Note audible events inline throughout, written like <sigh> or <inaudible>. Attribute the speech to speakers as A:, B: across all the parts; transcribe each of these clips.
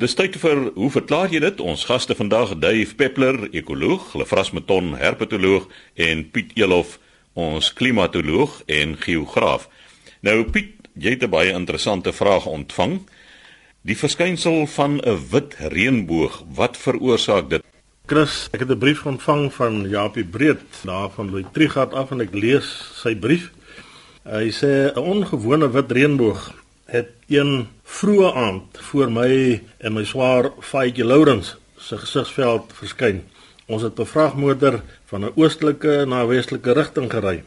A: Dis tyd vir hoe verklaar jy dit? Ons gaste vandag, Dave Peppler, ekoloog, Lefras Meton, herpetoloog en Piet Elof, ons klimatoloog en geograaf. Nou Piet, jy het 'n baie interessante vraag ontvang. Die verskynsel van 'n wit reënboog, wat veroorsaak dit?
B: Chris, ek het 'n brief ontvang van Japie Breed daar van Louis Trigard af en ek lees sy brief. Hy sê 'n ongewone wit reënboog het een vroeë aand voor my en my swaar Faitjie Lourens se gesigsveld verskyn. Ons het 'n vragmotor van 'n oostelike na 'n westelike rigting gery.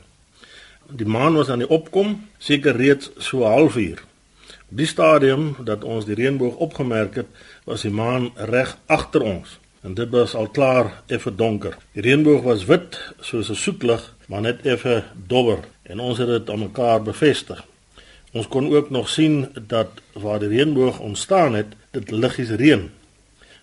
B: Die maan was aan die opkom, seker reeds so halfuur. Op die stadium dat ons die reënboog opgemerk het, was die maan reg agter ons en dit was al klaar effe donker. Die reënboog was wit soos 'n soeklig, maar net effe dowwer en ons het dit aan mekaar bevestig. Ons kon ook nog sien dat waar die reënboog ontstaan het, dit liggies reën.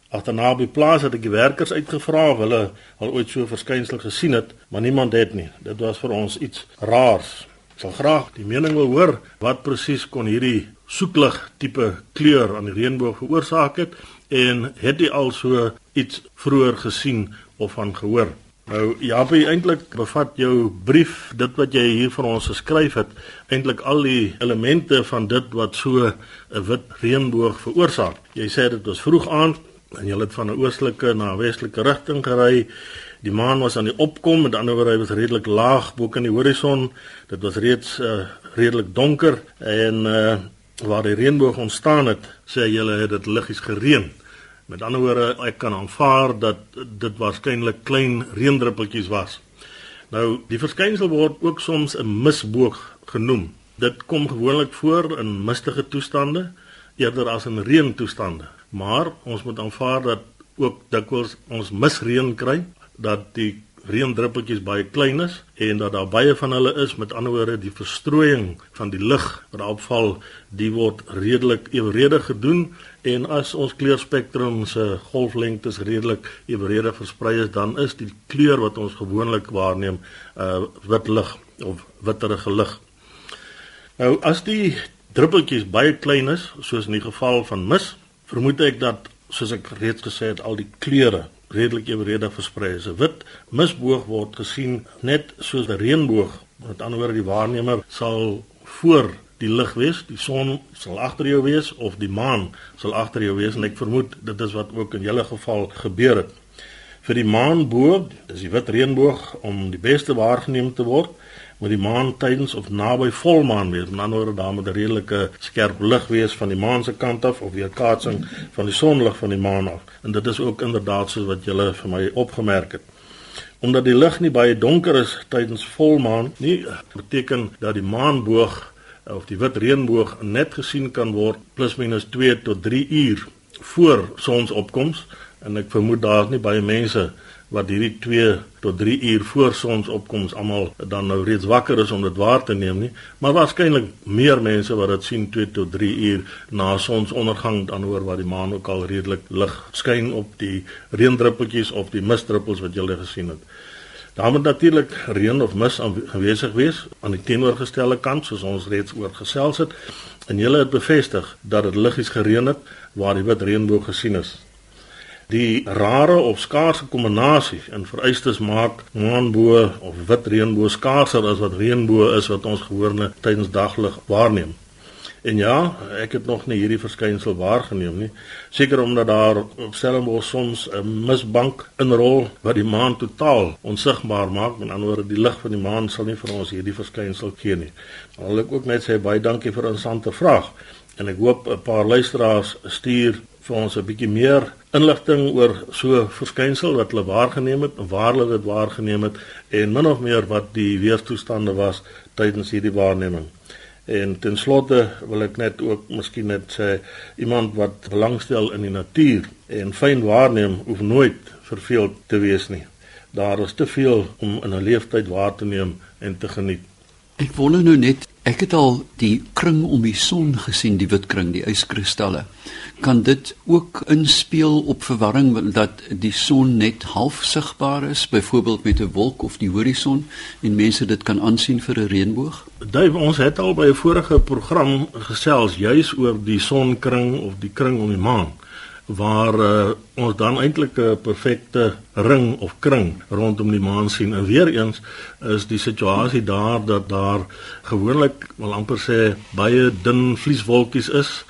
B: Agterna by plaas het ek die werkers uitgevra of hulle al ooit so verskynsel gesien het, maar niemand het nie. Dit was vir ons iets raars. Ek sal graag die mening wil hoor wat presies kon hierdie soeklig tipe kleur aan die reënboog veroorsaak het en het jy al so iets vroeër gesien of van gehoor? Nou Japie eintlik bevat jou brief dit wat jy hier vir ons geskryf het eintlik al die elemente van dit wat so 'n wit reënboog veroorsaak. Jy sê dit was vroeg aand en jy het van 'n oostelike na 'n westelike rigting gery. Die maan was aan die opkom, met ander woorde hy was redelik laag bo kan die horison. Dit was reeds uh, redelik donker en uh, waar die reënboog ontstaan het, sê jy het dit liggies gereën. Met ander woorde, ek kan aanvaar dat dit waarskynlik klein reendruppeltjies was. Nou, die verskynsel word ook soms 'n misboog genoem. Dit kom gewoonlik voor in mistige toestande eerder as in reëntoestande. Maar ons moet aanvaar dat ook dikwels ons misreën kry dat die reendruppeltjies baie klein is en dat daar baie van hulle is met ander woorde die verstrooiing van die lig wat daarop val die word redelik eweredig gedoen en as ons kleurspektrum se golflengtes redelik eweredig versprei is dan is die kleur wat ons gewoonlik waarneem uh wit lig of witterige lig nou as die druppeltjies baie klein is soos in die geval van mis vermoed ek dat soos ek reeds gesê het al die kleure redelik eweredig versprei is. 'n Wit misboog word gesien net soos 'n reënboog. Met ander woorde, die waarnemer sal voor die lig wees, die son sal agter jou wees of die maan sal agter jou wees en ek vermoed dit is wat ook in julle geval gebeur het. Vir die maan bo, dis die wit reënboog om die beste waargeneem te word, moet die maan tydens of naby volmaan wees. Met ander woorde, daar moet 'n redelike skerp lig wees van die maan se kant af of weerkaatsing van die sonlig van die maan af. En dit is ook inderdaad so wat julle vir my opgemerk het. Omdat die lig nie baie donker is tydens volmaan nie, beteken dat die maanboog of die wit reënboog net gesien kan word plus minus 2 tot 3 uur voor sonsopkoms en ek vermoed daar's nie baie mense wat hierdie 2 tot 3 uur voor sonsopkoms almal dan nou reeds wakker is om dit waar te neem nie, maar waarskynlik meer mense wat dit sien 2 tot 3 uur na sonsondergang dan hoor waar die maan ook al redelik lig skyn op die reendruppeltjies of die misdruppels wat jy al gesien het. Daar moet natuurlik reën of mis aanwesig wees aan die teenoorgestelde kant soos ons reeds oor gesels het en jy het bevestig dat dit liggies gereën het waar die wit reënboog gesien is. Die rare of skaarse kombinasie in vereistes maak maanbo of wit reënboog skaarser as wat reënboog is wat ons gewoonlik tydens daglig waarneem. En ja, ek het nog nie hierdie verskynsel waargeneem nie. Seker omdat daar op Stellenbosch soms 'n misbank inrol wat die maan totaal onsigbaar maak. Met ander woorde, die lig van die maan sal nie vir ons hierdie verskynsel gee nie. Al ek ook net sê baie dankie vir 'n interessante vraag. En ek hoop 'n paar luisteraars stuur vir ons 'n bietjie meer inligting oor so verskynsel wat hulle waargeneem het, waar hulle dit waargeneem het en min of meer wat die weerstoestande was tydens hierdie waarneming. En ten slotte wil ek net ook miskien net sê iemand wat belangstel in die natuur en fyn waarneem hoef nooit verveeld te wees nie. Daar is te veel om in 'n leeftyd waar te neem en te geniet.
C: Ek wonder nou net, ek het al die kring om die son gesien, die wit kring, die yskristalle. Kan dit ook inspel op verwarring dat die son net half sigbaar is, byvoorbeeld met 'n wolk of die horison en mense dit kan aansien vir 'n reënboog?
B: Duif, ons het al by 'n vorige program gesels juis oor die sonkring of die kring om die maan. Waar uh, ons dan eintlik 'n perfekte ring of kring rondom die maan sien. En weer eens is die situasie daar dat daar gewoonlik wel amper sê baie dun vlieswolkies is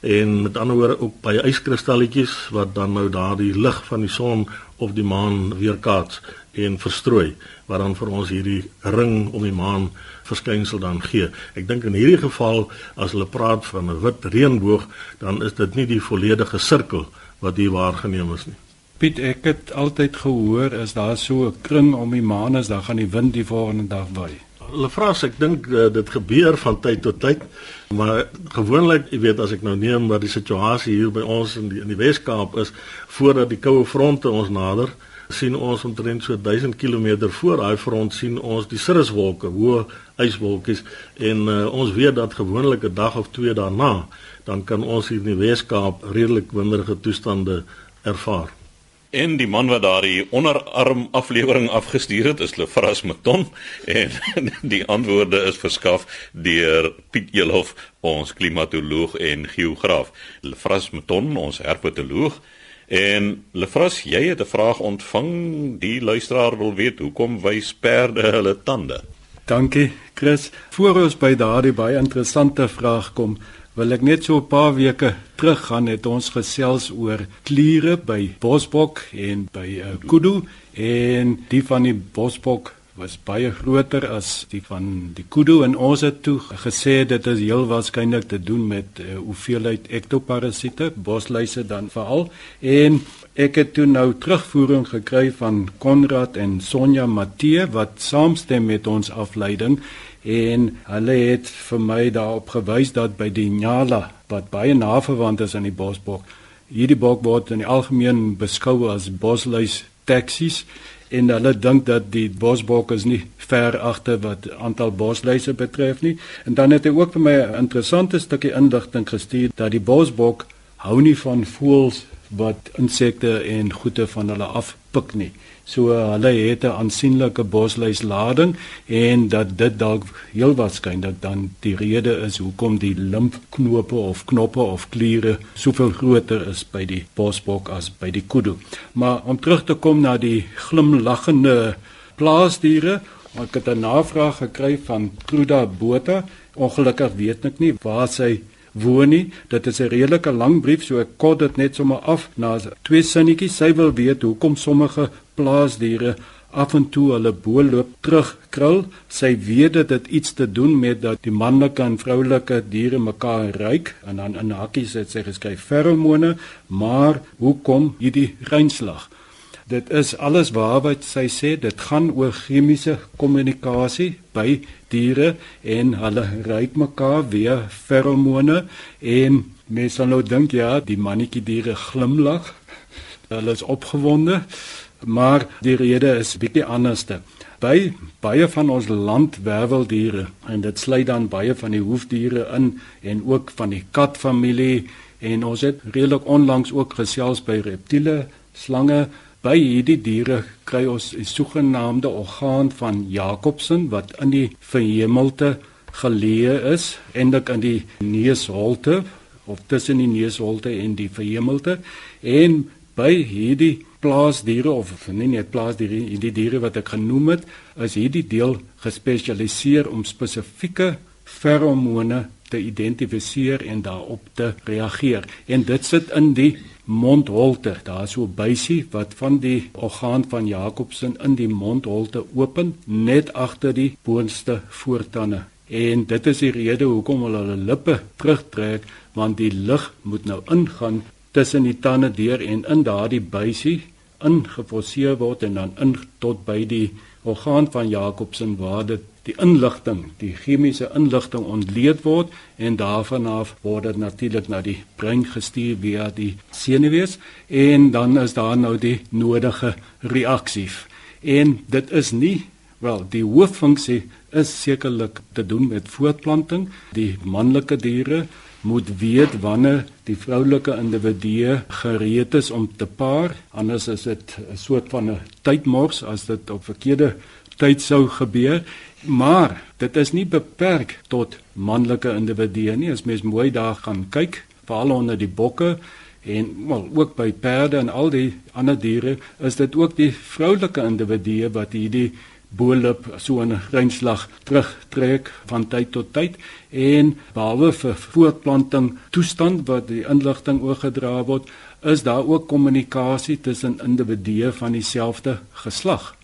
B: en met ander woorde ook baie yskristalletjies wat dan nou daardie lig van die son of die maan weerkaats en verstrooi wat dan vir ons hierdie ring om die maan verskynsel dan gee. Ek dink in hierdie geval as hulle praat van 'n wit reënboog, dan is dit nie die volledige sirkel wat hier waargeneem is nie.
D: Piet, ek het altyd gehoor as daar so 'n kring om die maan is, dan gaan die wind die volgende dag waai.
B: Hulle vra as ek dink uh, dit gebeur van tyd tot tyd, maar gewoonlik, jy weet as ek nou neem wat die situasie hier by ons in die in die Wes-Kaap is voordat die koue fronte ons nader, sien ons omtrent so 1000 km voor daai front sien ons die cirruswolke, hoë yswolkies en uh, ons weet dat gewoonlik 'n dag of twee daarna dan kan ons hier in die Weskaap redelik winderige toestande ervaar.
A: En die man wat daardie onderarm aflewering afgestuur het is Lefras Meton en <laughs> die antwoorde is verskaf deur Piet Eelhof, ons klimatoloog en geograaf. Lefras Meton, ons herpetoloog En Lefras, jy het 'n vraag ontvang. Die luisteraar wil weet hoekom wys perde hulle tande?
D: Dankie, Chris. Voor ons by daardie baie interessante vraag kom, wil ek net so 'n paar weke terug gaan het ons gesels oor kliere by bosbok en by uh, kudu en die van die bosbok was baie groter as die van die kudu en ons het toe gesê dit is heel waarskynlik te doen met uh, hoeveelheid ektoparasiete, bosluise dan veral. En ek het toe nou terugvoering gekry van Konrad en Sonja Matthee wat saamstem met ons afleiding. En hulle het vir my daarop gewys dat by die Nyala wat baie naverwant is aan die bosbok hierdie bok word in die algemeen beskou as bosluis taksies en hulle dink dat die bosbok is nie ver agter wat aantal bosluise betref nie. En dan het hy ook vir my 'n interessante stukkie inligting gestuur dat die bosbok hou nie van voëls wat insekte en goede van hulle afpik nie so hulle het 'n aansienlike bosluislading en dat dit dalk heel waarskynlik dan die rede is hoekom die limfknope of knoppe of kliere soveel groter is by die bosbok as by die kudu maar om terug te kom na die glimlaggende plaasdiere ek het 'n navraag gekry van Truda Botha. Ongelukkig weet ek nie waar sy woon nie. Dit is 'n redelike lang brief, so ek kort dit net sommer af na twee sinnetjies. Sy wil weet hoekom sommige plaasdiere af en toe hulle booloop terugkrul. Sy weet dit het iets te doen met dat die manlike en vroulike diere mekaar ruik en dan in hakkies het sy geskryf feromone, maar hoekom hierdie reinslag? Dit is alles waar wat sy sê, dit gaan oor chemiese kommunikasie by diere en hulle ruik mekaar via feromone en mense sal nou dink ja, die mannetjie diere glimlag. Hulle is opgewonde, maar die rede is bietjie anderste. By baie van ons landwerweldiere en dit sluit dan baie van die hoefdiere in en ook van die katfamilie en ons het redelik onlangs ook gesels by reptiele, slange By hierdie diere kry ons 'n sogenaamde orgaan van Jacobsen wat in die verhemelte geleë is, eintlik in die neusholte of tussen die neusholte en die verhemelte en by hierdie plaasdiere of nie net plaasdiere, hierdie diere wat ek genoem het, is hierdie deel gespesialiseer om spesifieke feromone te identifiseer en daarop te reageer. En dit sit in die mondholte. Daar's so 'n buisie wat van die orgaan van Jacobsen in die mondholte open net agter die boonste voortande. En dit is die rede hoekom hulle hulle lippe terugtrek want die lug moet nou ingaan tussen die tande deur en in daardie buisie ingeforseer word en dan in tot by die orgaan van Jacobsen waar dit die inligting, die chemiese inligting ontleed word en daarvan af word dit natuurlik na die brein gestuur via die senuwees en dan is daar nou die nodige reaksie. En dit is nie wel die hooffunksie is sekerlik te doen met voortplanting. Die manlike diere moet weet wanneer die vroulike individu gereed is om te paar, anders is dit 'n soort van 'n tydmors as dit op verkeerde tyd sou gebeur. Maar dit is nie beperk tot manlike individue nie. As mens mooi daar gaan kyk, veral onder die bokke en wel ook by perde en al die ander diere is dit ook die vroulike individue wat hierdie boelop so 'n reinslag terugtrek van tyd tot tyd en behalwe vir voortplanting toestand wat die inligting oorgedra word is daar ook kommunikasie tussen individue van dieselfde geslag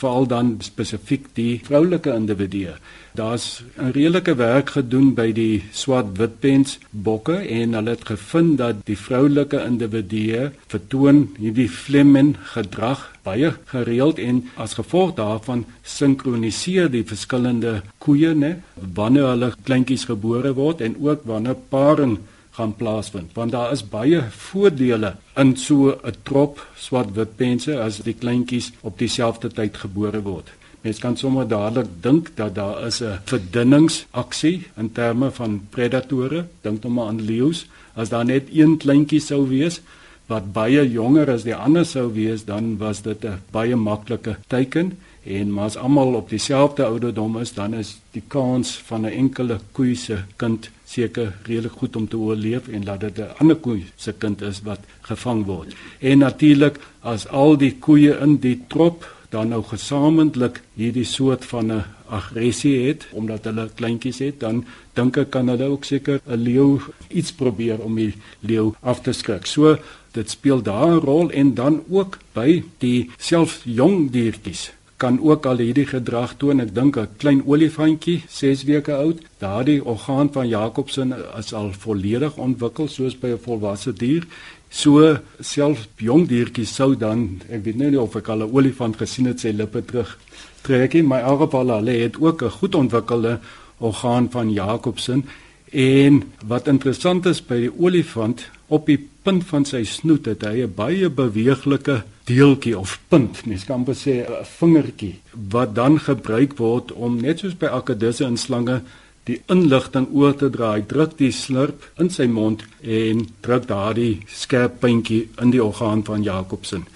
D: veral dan spesifiek die vroulike individue. Daar's 'n redelike werk gedoen by die swart witpens bokke en hulle het gevind dat die vroulike individue vertoon hierdie flemmen gedrag baie gereeld en as gevolg daarvan sinkroniseer die verskillende koeie ne wanneer hulle kleintjies gebore word en ook wanneer paring gaan plaasvind want daar is baie voordele in so 'n trop swart wit pense as die kleintjies op dieselfde tyd gebore word. Mens kan sommer dadelik dink dat daar is 'n verdunningsaksie in terme van predatore, dink nou maar aan leeu's, as daar net een kleintjie sou wees wat baie jonger as die ander sou wees, dan was dit 'n baie maklike teken en maar as almal op dieselfde ouderdom is, dan is die kans van 'n enkele koei se kind seker redelik goed om te oorleef en laat dit 'n ander koei se kind is wat gevang word. En natuurlik as al die koeie in die trop dan nou gesamentlik hierdie soort van 'n aggressie het omdat hulle kleintjies het, dan dink ek kan hulle ook seker 'n leeu iets probeer om die leeu af te skrik. So dit speel daar 'n rol en dan ook by die self jong diertjies kan ook al hierdie gedrag toon. Ek dink 'n klein olifantjie, 6 weke oud, daardie orgaan van Jacobsen is al volledig ontwikkel soos by 'n volwasse dier. So self jong diertjies sou dan, ek weet nou nie of ek al 'n olifant gesien het sy lippe terug trek nie, maar algeval hulle het ook 'n goed ontwikkelde orgaan van Jacobsen. En wat interessant is by die olifant, op die punt van sy snoet het hy 'n baie beweeglike deeltjie of punt, mens kan amper sê 'n vingertjie wat dan gebruik word om net soos by akkedisse en slange die inligting oor te dra. Hy druk die slurp in sy mond en druk daardie skerp puntjie in die orgaan van Jacobsen.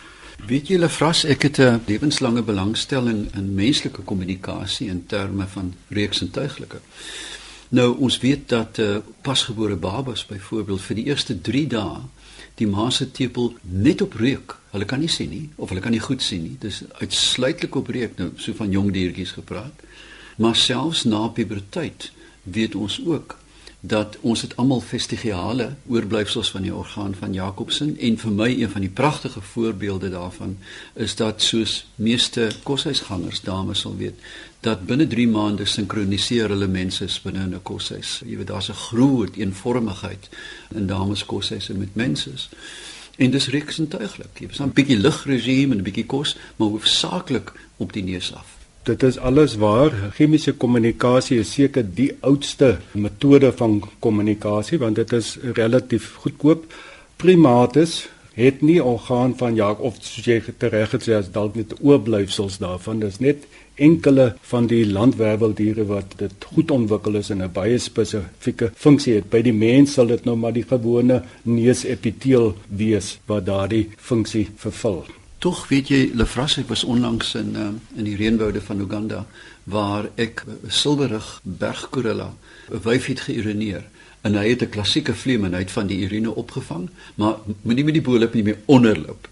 C: Weet julle vras ek het 'n lewenslange belangstelling in menslike kommunikasie in terme van reeksintuiglike. Nou ons weet dat uh, pasgebore babas byvoorbeeld vir die eerste 3 dae die ma se tepel net op reuk. Hulle kan nie sien nie of hulle kan nie goed sien nie. Dis uitsluitlik op reuk nou so van jong diertjies gepraat. Maar selfs na puberteit weet ons ook dat ons het almal vestigiale oorblyfsels van die orgaan van Jacobsen en vir my een van die pragtige voorbeelde daarvan is dat soos meeste koshuisgangers dames sal weet dat binne 3 maande sinkroniseer hulle mense binne 'n koshuis. Jy weet daar's 'n groot eenvormigheid in dames koshuise met mense. En dis reksentuiglik. Jy het 'n bietjie lugregime en 'n bietjie kos, maar hoofsaaklik op die neus af.
D: Dit is alles waar. Chemiese kommunikasie is seker die oudste metode van kommunikasie want dit is relatief goedkoop. Primates het nie orgaan van ja of soos jy reg gesê as dalk net oorblyfsels daarvan. Dis net enkele van die landwerweldiere wat dit goed ontwikkel is en 'n baie spesifieke funksie het. By die mens sal dit nou maar die gewone neusepiteel wees wat daardie funksie vervul.
C: Tog weet jy Lefras ek was onlangs in uh, in die reënwoude van Uganda waar ek 'n silwerig bergkorilla 'n wyf het geïrineer en hy het 'n klassieke vleem uit van die urine opgevang maar moenie met die boelop nie meer onderloop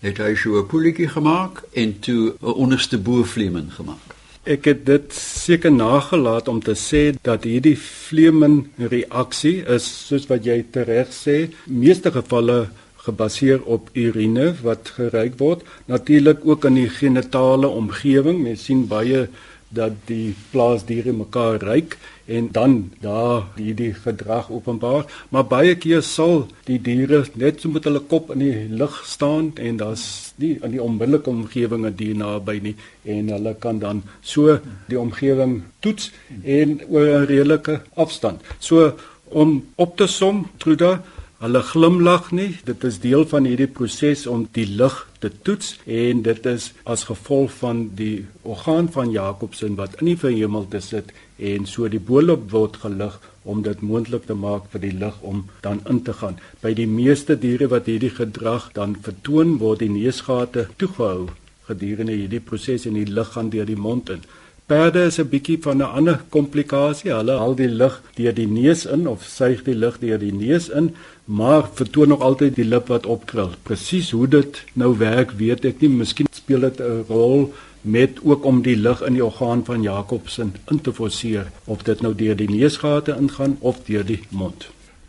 C: het hy so 'n poeltjie gemaak en toe 'n onderste boevleem gemaak
D: Ek het dit seker nagelaat om te sê dat hierdie vleemen reaksie is soos wat jy tereg sê meeste gevalle gebaseer op urine wat geryk word. Natuurlik ook in die genitale omgewing mens sien baie dat die plaasdiere mekaar ryk en dan daar hierdie gedrag openbaar. Maar baie keer sal die diere net so met hulle kop in die lug staan en daar's nie in die onmiddellike omgewing 'n dier naby nie. En hulle kan dan so die omgewing toets en oor 'n redelike afstand. So om op te som Truda Hulle glimlag nie. Dit is deel van hierdie proses om die lig te toets en dit is as gevolg van die orgaan van Jacobsen wat in die verhemelte sit en so die boelop word gelig om dit moontlik te maak vir die lig om dan in te gaan. By die meeste diere wat hierdie gedrag dan vertoon word die neusgate toegehou gedurende hierdie proses en die lig gaan deur die mond in. Perde is 'n bietjie van 'n ander komplikasie. Hulle haal die lug deur die neus in of suig die lug deur die neus in, maar vertoon nog altyd die lip wat opkrul. Presies hoe dit nou werk, weet ek nie. Miskien speel dit 'n rol met ook om die lug in die orgaan van Jacobsen in te forceer of dit nou deur die neusgate ingaan of deur die mond.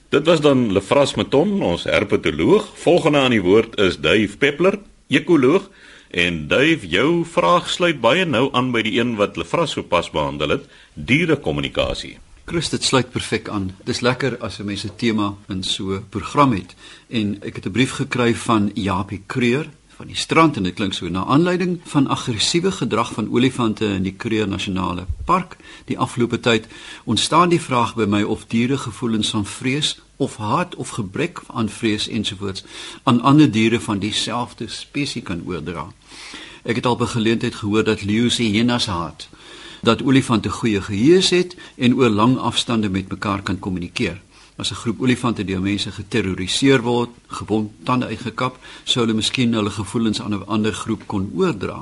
A: Dit was dan Lefras Meton, ons herpetoloog. Volgende aan die woord is Dave Peppler, ekoloog. En Dave, jou vraag sluit baie nou aan by die een wat Lefras sopas behandel het, dierekommunikasie.
C: Chris, dit sluit perfek aan. Dis lekker as 'n mens 'n tema in so 'n program het. En ek het 'n brief gekry van Japie Kreur, van die strand en dit klink so na aanleiding van aggressiewe gedrag van olifante in die Kruger Nasionale Park die afgelope tyd ontstaan die vraag by my of diere gevoelens van vrees of haat of gebrek aan vrees ensovoorts aan ander diere van dieselfde spesies kan oordra. Ek het al by geleentheid gehoor dat leeu's hyenas haat, dat olifante goeie geheue het en oor lang afstande met mekaar kan kommunikeer as 'n groep olifante deur mense geterroriseer word, gewond tande uitgekap, sou hulle miskien hulle gevoelens aan 'n ander groep kon oordra.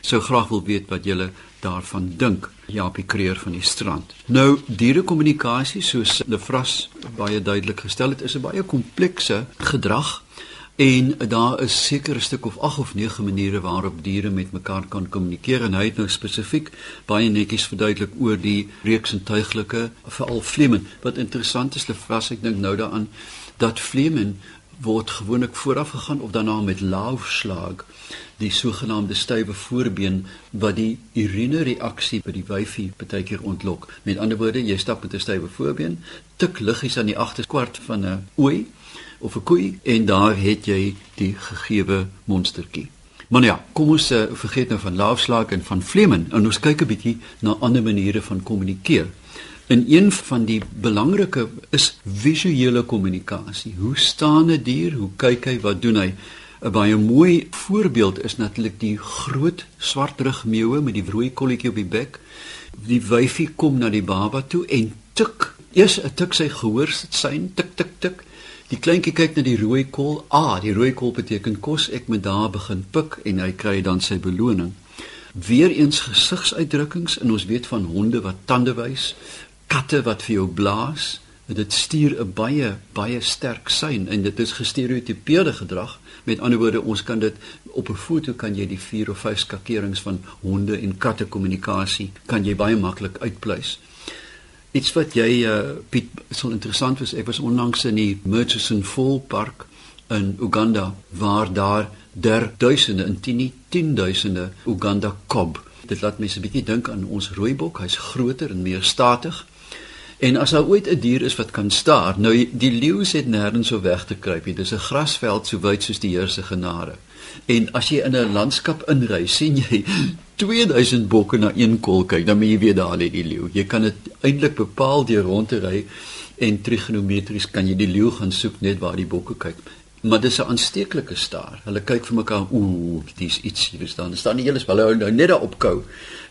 C: Sou graag wil weet wat julle daarvan dink. Japie Kreer van die strand. Nou, dierekommunikasie soos Lefras baie duidelik gestel het, is 'n baie komplekse gedrag En daar is seker 'n stuk of 8 of 9 maniere waarop diere met mekaar kan kommunikeer en hy het nou spesifiek baie netjies verduidelik oor die reeksintuiglike veral vlemen. Wat interessant is, lefras ek dink nou daaraan dat vlemen word gewoonlik vooraf gegaan of daarna met laufslag die sogenaamde stywe voorbeen wat die urine reaksie by die wyfie baie keer ontlok. Met ander woorde, jy stap met 'n stywe voorbeen, tik liggies aan die agterkwart van 'n ooi of 'n koei en daar het jy die gegeewe monstertjie. Maar ja, kom ons uh, vergeet nou van laafslaak en van vlemen en ons kyk 'n bietjie na ander maniere van kommunikeer. En een van die belangrike is visuele kommunikasie. Hoe staan 'n dier? Hoe kyk hy? Wat doen hy? 'n Baie mooi voorbeeld is natuurlik die groot swartrug meeuwe met die rooi kolletjie op die bek. Die wyfie kom na die baba toe en tik. Eers 'n tik sy gehoor sit sy tik tik tik Die kleintjie kyk na die rooi kol. Ah, die rooi kol beteken kos. Ek moet daar begin pik en hy kry dan sy beloning. Weereens gesigsuitdrukkings en ons weet van honde wat tande wys, katte wat vir jou blaas. Dit stuur 'n baie baie sterk sein en dit is gestereotipeerde gedrag. Met ander woorde, ons kan dit op 'n foto kan jy die vier of vyf skakerings van honde en katte kommunikasie kan jy baie maklik uitpleis. Iets wat jy uh, Piet sal interessant was, ek was onlangs in die Murchison Fall Park in Uganda waar daar der duisende en tien tienduisende Uganda kob. Dit laat mense 'n bietjie dink aan ons rooibok, hy's groter en meer statig. En as daar ooit 'n dier is wat kan staar, nou die leeu het nêrens so weg te kruip nie. Dis 'n grasveld so wyd soos die Here se genade. En as jy in 'n landskap inry, sien jy <laughs> 2000 bokke na een kol kyk, dan moet jy weet daar lê die leeu. Jy kan dit eintlik bepaal deur rond te ry en trigonometries kan jy die leeu gaan soek net waar die bokke kyk. Maar dis 'n aansteeklike staar. Hulle kyk vir mekaar, ooh, dis iets hier staan. Daar staan nie hulle hulle nou net daar opkou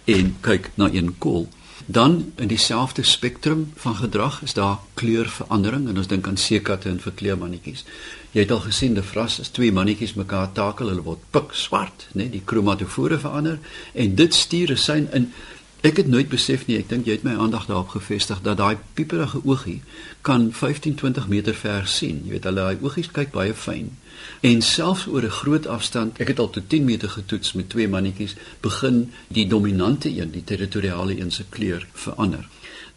C: en kyk na een kol. Dan in dieselfde spektrum van gedrag is daar kleurverandering en ons dink aan seekatte en verkleermannetjies. Jy het al gesien die vras as twee mannetjies mekaar takel, hulle word pik swart, né? Nee, die kromatofore verander en dit stuur 'n sein in Ek het nooit besef nie, ek dink jy het my aandag daarop gefestig dat daai pieperige oogie kan 15-20 meter ver sien. Jy weet hulle daai oogies kyk baie fyn. En selfs oor 'n groot afstand, ek het al tot 10 meter getoets met twee mannetjies, begin die dominante een, die territoriale een se kleur verander.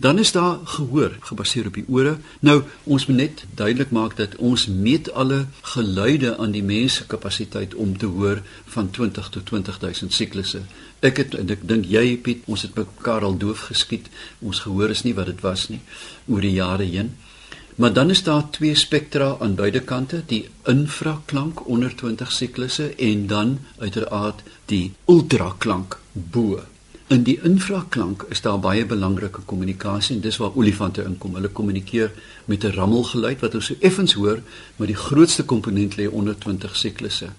C: Dan is daar gehoor gebaseer op die ore. Nou, ons moet net duidelik maak dat ons meet alle geluide aan die mens se kapasiteit om te hoor van 20 tot 20000 siklusse. Ek het en ek dink jy Piet, ons het mekaar al doof geskiet. Ons gehoor is nie wat dit was nie oor die jare heen. Maar dan is daar twee spektra aan beide kante, die infraklank onder 20 siklusse en dan uiteraard die ultraklank bo. In die infraklank is daar baie belangrike kommunikasie en dis waar olifante inkom. Hulle kommunikeer met 'n rammelgeluid wat ons so effens hoor, maar die grootste komponent lê onder 20 siklusse.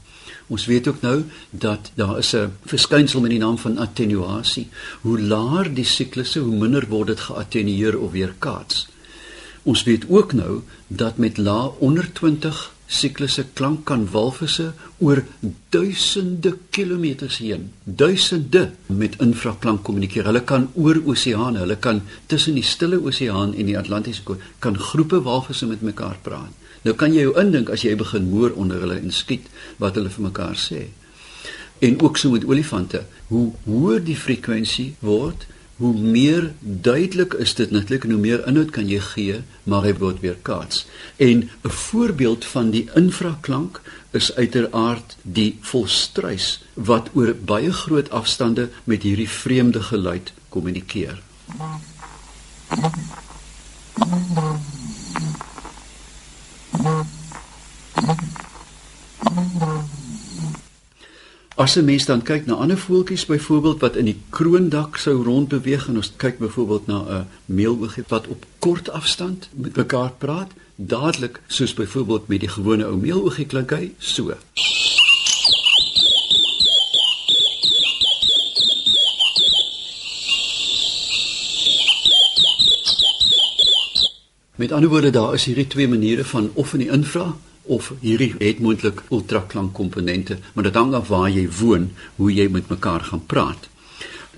C: Ons weet ook nou dat daar is 'n verskynsel met die naam van attenuasie. Hoe laer die siklusse, hoe minder word dit geattenueer of weerkaats. Ons weet ook nou dat met lae onder 20 siklusse klank kan walvisse oor duisende kilometers heen, duisende met infraklank kommunikeer. Hulle kan oor oseane, hulle kan tussen die Stille Oseaan en die Atlantiese kan groepe walvisse met mekaar praat. Nou kan jy jou indink as jy begin hoor onder hulle en skiet wat hulle vir mekaar sê. En ook so met olifante, hoe hoër die frekwensie word, hoe meer duidelik is dit natuurlik en hoe meer inhoud kan jy gee, maar hy word weer kaats. En 'n voorbeeld van die infraklank is uiteraard die volstruis wat oor baie groot afstande met hierdie vreemde geluid kommunikeer. As 'n mens dan kyk na ander voeltjies byvoorbeeld wat in die kroondak sou rondbeweeg en ons kyk byvoorbeeld na 'n meeloogie wat op kort afstand met mekaar praat, dadelik soos byvoorbeeld met die gewone ou meeloogie klink hy so. Met ander woorde daar is hierdie twee maniere van of in die infra of hierdie het moontlik ultraklank komponente, maar dit hang af waar jy woon, hoe jy met mekaar gaan praat.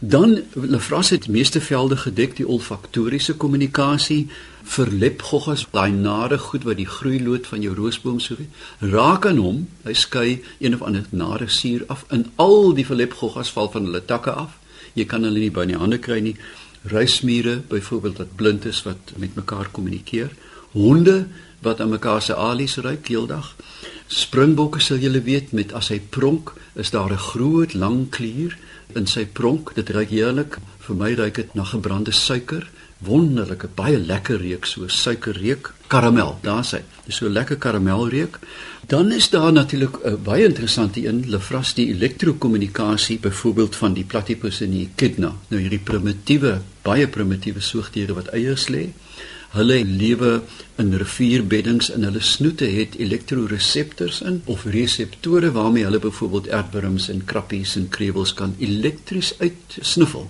C: Dan Lefras het meeste velde gedek die olfaktoriese kommunikasie vir lepgoggas, daai nare goed wat die groeilood van jou roosboom wees. Raak aan hom, hy skei een of ander nare suur af in al die lepgoggas val van hulle takke af. Jy kan hulle nie by die hande kry nie. Ruismure byvoorbeeld wat blind is wat met mekaar kommunikeer. Honde wat aan mekaar se alies ruik heeldag. Springbokke sal julle weet met as hy pronk, is daar 'n groot lang klier in sy pronk. Dit ruik heerlik. Vir my ruik dit na gebrande suiker. Wonderlike, baie lekker reuk so suikerreuk, karamel. Daar's hy. Dis so lekker karamelreuk. Dan is daar natuurlik 'n uh, baie interessante een, lefras die elektrokommunikasie byvoorbeeld van die platypus en die echidna. Nou hierdie primitiewe, baie primitiewe soogdiere wat eiers lê. Hulle lewe in rivierbeddings en hulle snoete het elektroreseptors in of reseptore waarmee hulle byvoorbeeld aardwurms en krappies en krewels kan elektries uitsnuffel.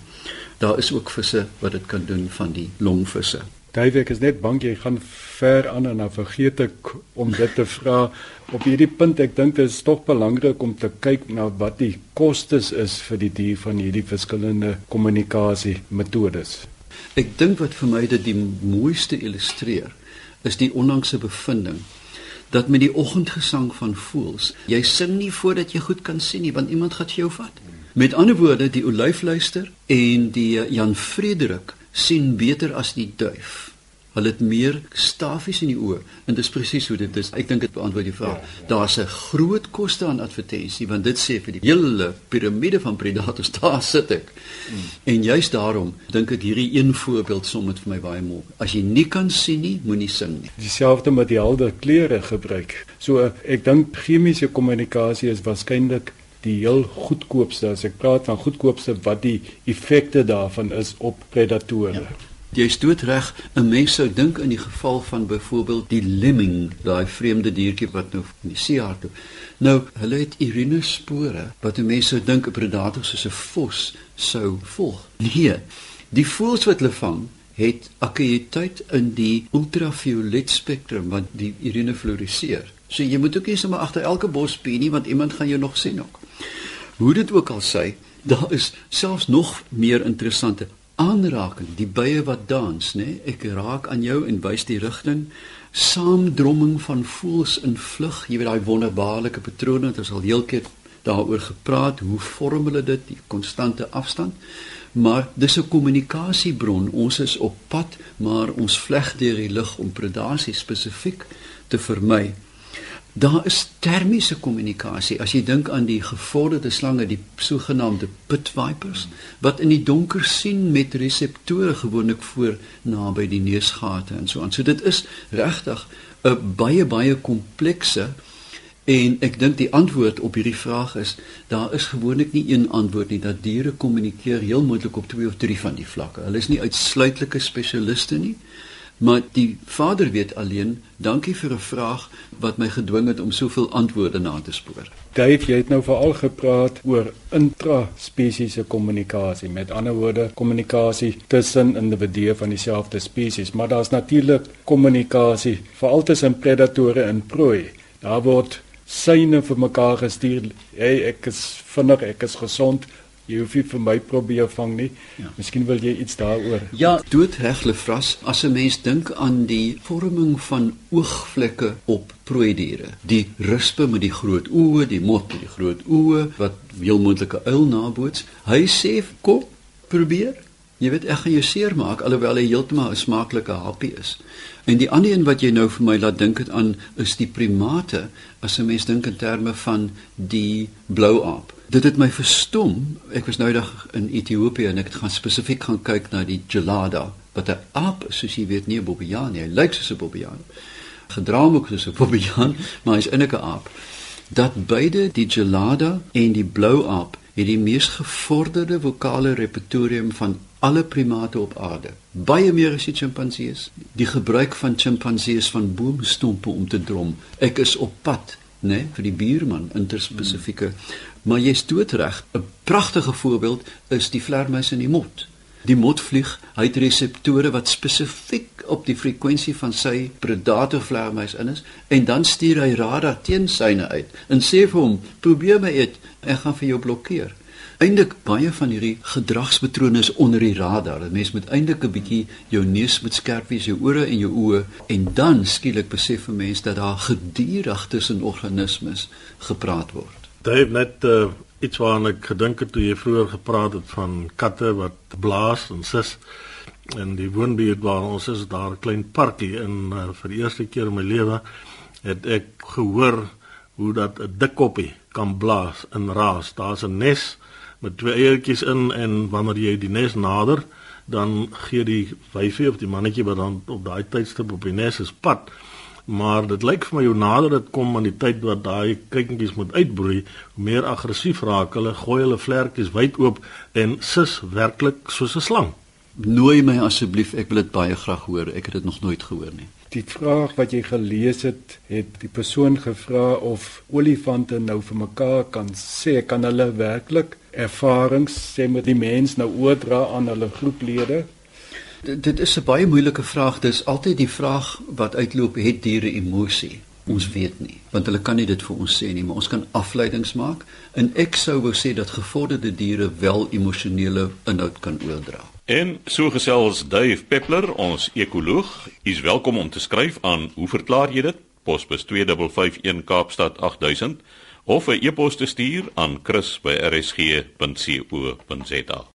C: Daar is ook visse wat dit kan doen van die longvisse.
D: Dave, ek is net bang jy gaan ver aan en dan vergeet ek om dit te vra. Op hierdie punt ek dink dit is tog belangrik om te kyk na wat die kostes is vir die dier van hierdie verskillende kommunikasie metodes.
C: Ek dink wat vir my dit die mooiste illustreer is die onlangse bevinding dat met die oggendgesang van voëls, jy sing nie voordat jy goed kan sien nie want iemand gaan jou vat. Met ander woorde, die olyfluister en die Jan Frederik sien beter as die duif. Hulle het meer stafies in die oë en dis presies hoe dit is. Ek dink dit beantwoord die vraag. Ja, ja. Daar's 'n groot koste aan advertensie want dit sê vir die hele piramide van predators <laughs> daar sit ek. Hmm. En juist daarom dink ek hierdie een voorbeeld som dit vir my baie mooi. As jy nie kan sien nie, moenie sing nie.
D: Dieselfde met die helder kleure gebruik. So ek dink chemiese kommunikasie is waarskynlik die heel goedkoopste as ek praat van goedkoopste wat die effekte daarvan is op predatore. Ja.
C: Jy stoot reg, 'n mens sou dink in die geval van byvoorbeeld die lemming, daai vreemde diertjie wat nou in die see hardloop. Nou, hulle het urineспore wat 'n mens sou dink 'n predator soos 'n vos sou volg. Nee, die voëls wat hulle vang het akkuïteit in die ultraviolet spektrum wat die urine fluoriseer. So jy moet ook nie sommer agter elke bos pie nie want iemand gaan jou nog sien ook. Hoe dit ook al sê, daar is selfs nog meer interessante aanraking, die bye wat dans, nê? Nee? Ek raak aan jou en wys die rigting. Saamdromming van voels in vlug, jy weet daai wonderbaarlike patrone, dit is al heelkeer daaroor gepraat, hoe vorm hulle dit, die konstante afstand? Maar dis 'n kommunikasiebron. Ons is op pad, maar ons vleg deur die lug om predasie spesifiek te vermy. Daar is termiese kommunikasie. As jy dink aan die gevorderde slange, die sogenaamde pit vipers wat in die donker sien met reseptore gewoonlik voor naby die neusgate en so aan. So dit is regtig 'n baie baie komplekse en ek dink die antwoord op hierdie vraag is daar is gewoonlik nie een antwoord nie dat diere kommunikeer heel moontlik op twee of drie van die vlakke. Hulle is nie uitsluitlike spesialiste nie. Maar die Vader weet alleen, dankie vir 'n vraag wat my gedwing het om soveel antwoorde na te spoor.
D: Dave, jy het nou veral gepraat oor intraspesiese kommunikasie. Met ander woorde, kommunikasie tussen individue van dieselfde spesies, maar daar's natuurlik kommunikasie veral tussen predatore en prooi. Daar word syne vir mekaar gestuur. Hey, ek is vinnig, ek is gesond. Jy hoef nie vir my probeer vang nie. Ja. Miskien wil jy iets daaroor.
C: Ja, doodreg Lefras, as 'n mens dink aan die vorming van oogvlekke op prooidiere, die rispe met die groot oë, die mot met die groot oë wat heel moontlike uil naboots. Hy sê kom probeer. Jy weet ek gaan jou seermaak alhoewel hy heeltemal 'n smaaklike happie is. En die ander een wat jy nou vir my laat dink het aan is die primate as 'n mens dink in terme van die blou aap. Dit het my verstom. Ek was nou eendag in Ethiopië en ek het gaan spesifiek gaan kyk na die gelada wat 'n aap is, soos jy weet nie 'n bobbejaan nie. Hy lyk soos 'n bobbejaan. Gedra ook soos 'n bobbejaan, <laughs> maar hy's eintlik 'n aap. Dat beide die gelada en die blou aap het die mees gevorderde vokale repertorium van alle primate op aarde. Baie meer as die sjimpansees. Die gebruik van sjimpansees van boomstompe om te drom. Ek is op pad, né, nee, vir die buurman interspesifieke. Hmm. Maar jy's doodreg. 'n Pragtige voorbeeld is die vlermuis in die mot. Die mot vlieg, hy het reseptore wat spesifiek op die frekwensie van sy predator vlermuis in is en dan stuur hy radar teen syne uit en sê vir hom: "Probeer my eet, ek gaan vir jou blokkeer." Eindelik baie van hierdie gedragspatrone is onder die radar. 'n Mens moet eintlik 'n bietjie jou neus moet skerp wees, jou ore en jou oë en dan skielik besef 'n mens dat daar gedurig tussen organismes gepraat word.
B: Dave net uh, iets waarna ek gedink het toe jy vroeër gepraat het van katte wat blaas en sis en die woonbuurt waar ons is daar 'n klein parkie in uh, vir die eerste keer in my lewe het ek gehoor hoe dat 'n dikkoppie kan blaas in raas. Daar's 'n nes met twee eiertjies in en wanneer jy die nes nader, dan gee die wyfie of die mannetjie wat dan op daai tydstip op die nes is pad. Maar dit lyk vir my hoe nader dit kom aan die tyd wat daai kykentjies moet uitbroei, hoe meer aggressief raak hulle, gooi hulle vlerkies wyd oop en sis werklik soos 'n slang.
C: Nooi my asseblief, ek wil dit baie graag hoor. Ek het dit nog nooit gehoor nie
D: die vraag wat jy gelees het, het die persoon gevra of olifante nou vir mekaar kan sê kan hulle werklik ervarings sê met die mens nou oordra aan hulle groeplede?
C: D dit is 'n baie moeilike vraag. Dit is altyd die vraag wat uitloop het diere emosie. Ons weet nie, want hulle kan nie dit vir ons sê nie, maar ons kan afleidings maak en ek sou wou sê dat gevorderde diere wel emosionele inhoud kan oordra.
A: En so gesels Dave Peppler, ons ekoloog. U's welkom om te skryf aan Hoe verklaar jy dit? Posbus 2551 Kaapstad 8000 of 'n e-pos te stuur aan chris@rsg.co.za.